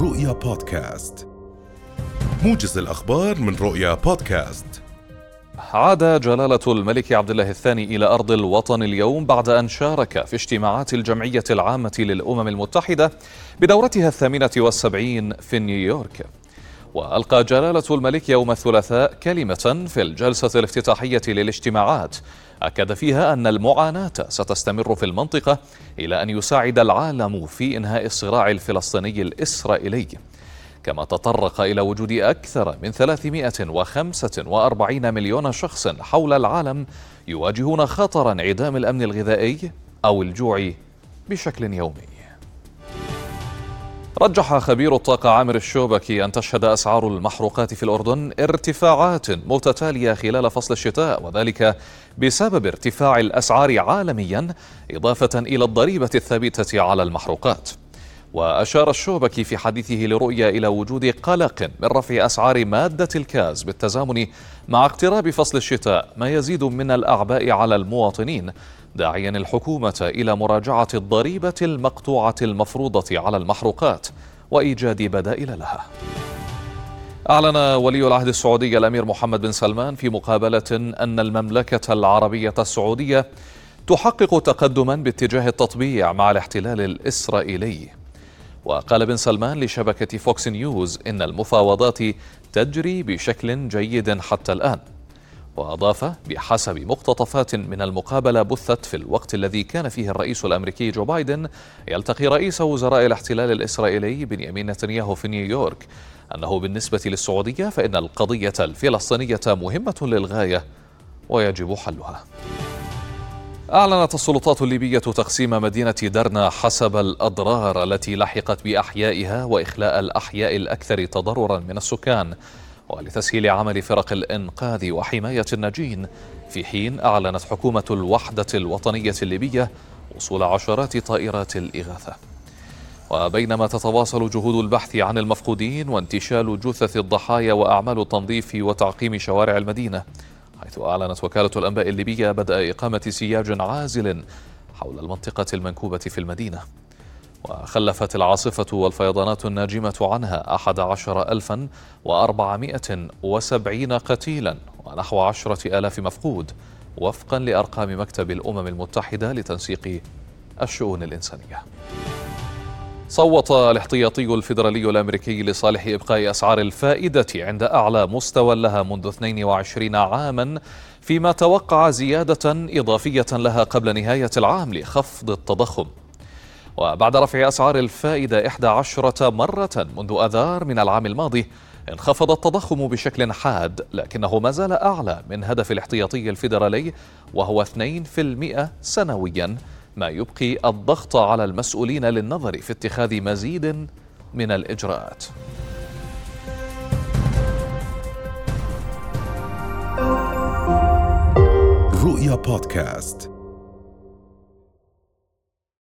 رؤيا بودكاست. موجز الأخبار من رؤيا بودكاست. عاد جلالة الملك عبد الله الثاني إلى أرض الوطن اليوم بعد أن شارك في اجتماعات الجمعية العامة للأمم المتحدة بدورتها الثامنة والسبعين في نيويورك. وألقى جلالة الملك يوم الثلاثاء كلمة في الجلسة الافتتاحية للاجتماعات. أكد فيها أن المعاناة ستستمر في المنطقة إلى أن يساعد العالم في إنهاء الصراع الفلسطيني الإسرائيلي. كما تطرق إلى وجود أكثر من 345 مليون شخص حول العالم يواجهون خطر انعدام الأمن الغذائي أو الجوع بشكل يومي. رجح خبير الطاقة عامر الشوبكي أن تشهد أسعار المحروقات في الأردن ارتفاعات متتالية خلال فصل الشتاء وذلك بسبب ارتفاع الأسعار عالميا إضافة إلى الضريبة الثابتة على المحروقات. وأشار الشوبكي في حديثه لرؤيا إلى وجود قلق من رفع أسعار مادة الكاز بالتزامن مع اقتراب فصل الشتاء ما يزيد من الأعباء على المواطنين داعيا الحكومة إلى مراجعة الضريبة المقطوعة المفروضة على المحروقات وإيجاد بدائل لها. أعلن ولي العهد السعودي الأمير محمد بن سلمان في مقابلة أن المملكة العربية السعودية تحقق تقدما باتجاه التطبيع مع الاحتلال الإسرائيلي. وقال بن سلمان لشبكة فوكس نيوز إن المفاوضات تجري بشكل جيد حتى الآن وأضاف بحسب مقتطفات من المقابلة بثت في الوقت الذي كان فيه الرئيس الأمريكي جو بايدن يلتقي رئيس وزراء الاحتلال الإسرائيلي بنيامين نتنياهو في نيويورك أنه بالنسبة للسعودية فإن القضية الفلسطينية مهمة للغاية ويجب حلها. أعلنت السلطات الليبية تقسيم مدينة درنا حسب الأضرار التي لحقت بأحيائها وإخلاء الأحياء الأكثر تضررا من السكان ولتسهيل عمل فرق الإنقاذ وحماية الناجين في حين أعلنت حكومة الوحدة الوطنية الليبية وصول عشرات طائرات الإغاثة. وبينما تتواصل جهود البحث عن المفقودين وانتشال جثث الضحايا وأعمال تنظيف وتعقيم شوارع المدينة حيث أعلنت وكالة الأنباء الليبية بدء إقامة سياج عازل حول المنطقة المنكوبة في المدينة. وخلفت العاصفة والفيضانات الناجمة عنها أحد عشر ألفا وأربعمائة وسبعين قتيلا ونحو عشرة آلاف مفقود وفقا لأرقام مكتب الأمم المتحدة لتنسيق الشؤون الإنسانية. صوت الاحتياطي الفيدرالي الأمريكي لصالح إبقاء أسعار الفائدة عند أعلى مستوى لها منذ 22 عاما فيما توقع زيادة إضافية لها قبل نهاية العام لخفض التضخم. وبعد رفع أسعار الفائدة 11 مرة منذ أذار من العام الماضي انخفض التضخم بشكل حاد لكنه ما زال أعلى من هدف الاحتياطي الفيدرالي وهو 2% سنويا. ما يبقي الضغط على المسؤولين للنظر في اتخاذ مزيد من الإجراءات. رؤيا بودكاست.